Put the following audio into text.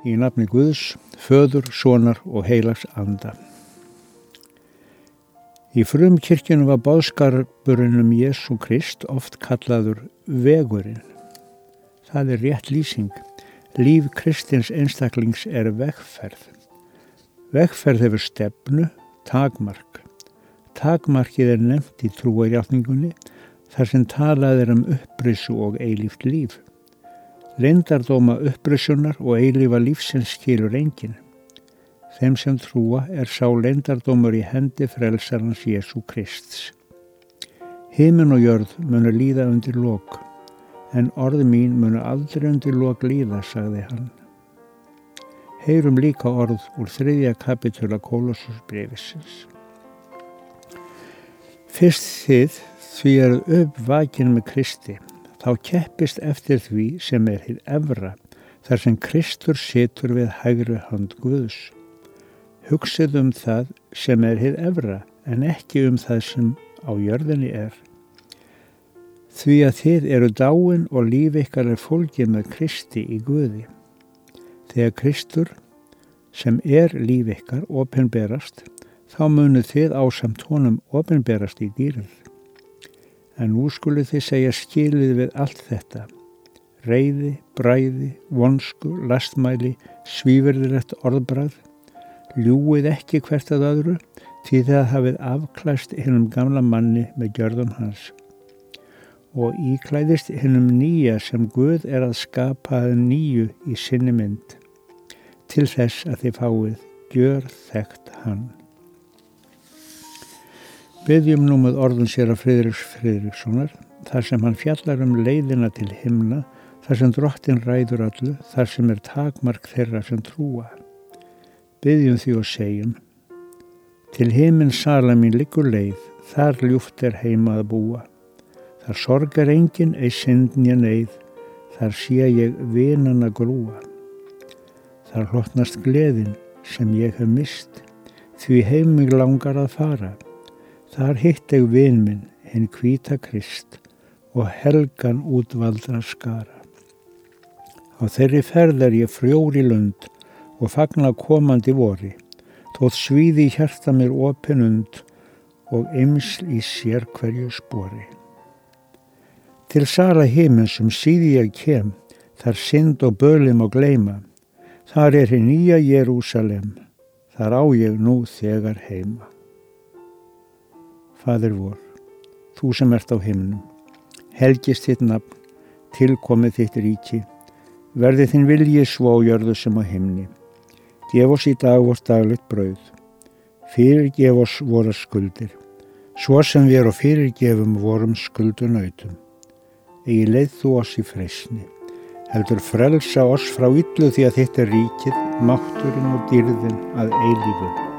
Í nafni Guðs, föður, sonar og heilags anda. Í frum kirkjunum var báðskarburinn um Jésu Krist oft kallaður vegurinn. Það er rétt lýsing. Líf Kristins einstaklings er vegferð. Vegferð hefur stefnu, takmark. Takmarkið er nefnt í trúarjáfningunni þar sem talað er um upprissu og eilíft líf. Lindardóma upprissunar og eilífa lífsins skilur enginn. Þeim sem trúa er sá lindardómur í hendi frelsarans Jésu Krists. Himinn og jörð munu líða undir lok, en orði mín munu aldrei undir lok líða, sagði hann. Heyrum líka orð úr þriðja kapitula Kólossusbreyfisins. Fyrst þið því eruð uppvakin með Kristi, þá keppist eftir því sem er hér evra, þar sem Kristur situr við hægri hand Guðs. Hugsið um það sem er hér evra, en ekki um það sem á jörðinni er. Því að þið eru dáin og líf ykkar er fólkið með Kristi í Guði. Þegar Kristur, sem er líf ykkar, ofinberast, þá munu þið ásamt honum ofinberast í dýrið en nú skulu þið segja skilið við allt þetta. Reyði, bræði, vonsku, lastmæli, svíverðilegt orðbræð, ljúið ekki hvert að öðru því það hafið afklæst hennum gamla manni með gjörðum hans og íklæðist hennum nýja sem Guð er að skapa nýju í sinni mynd til þess að þið fáið gjör þekkt hann. Beðjum nú með orðun sér að Friðriks Friðrikssonar þar sem hann fjallar um leiðina til himna, þar sem drottin ræður allu, þar sem er takmark þeirra sem trúa. Beðjum því og segjum, til heiminn sala mín likur leið, þar ljúft er heima að búa. Þar sorgar enginn ei syndnja neyð, þar sé ég vinana grúa. Þar hlotnast gleðin sem ég hef mist, því heimig langar að fara. Þar hitt ég vin minn, hinn kvíta krist og helgan útvaldra skara. Á þeirri ferð er ég frjóri lund og fagna komandi vori, þótt svíði hjarta mér opinund og ymsl í sér hverju spori. Til sara heiminn sem síði ég kem, þar synd og bölum og gleima, þar er hinn nýja Jérúsalem, þar á ég nú þegar heima. Fadur vor, þú sem ert á himnum, helgist þitt nafn, tilkomið þitt ríki, verði þinn vilji svo á jörðu sem á himni. Gef oss í dag vort daglegt brauð, fyrirgef oss voru skuldir, svo sem við erum fyrirgefum vorum skuldunautum. Egi leið þú oss í freysni, heldur frelsa oss frá yllu því að þetta er ríkið, mátturinn og dýrðin að eilífu.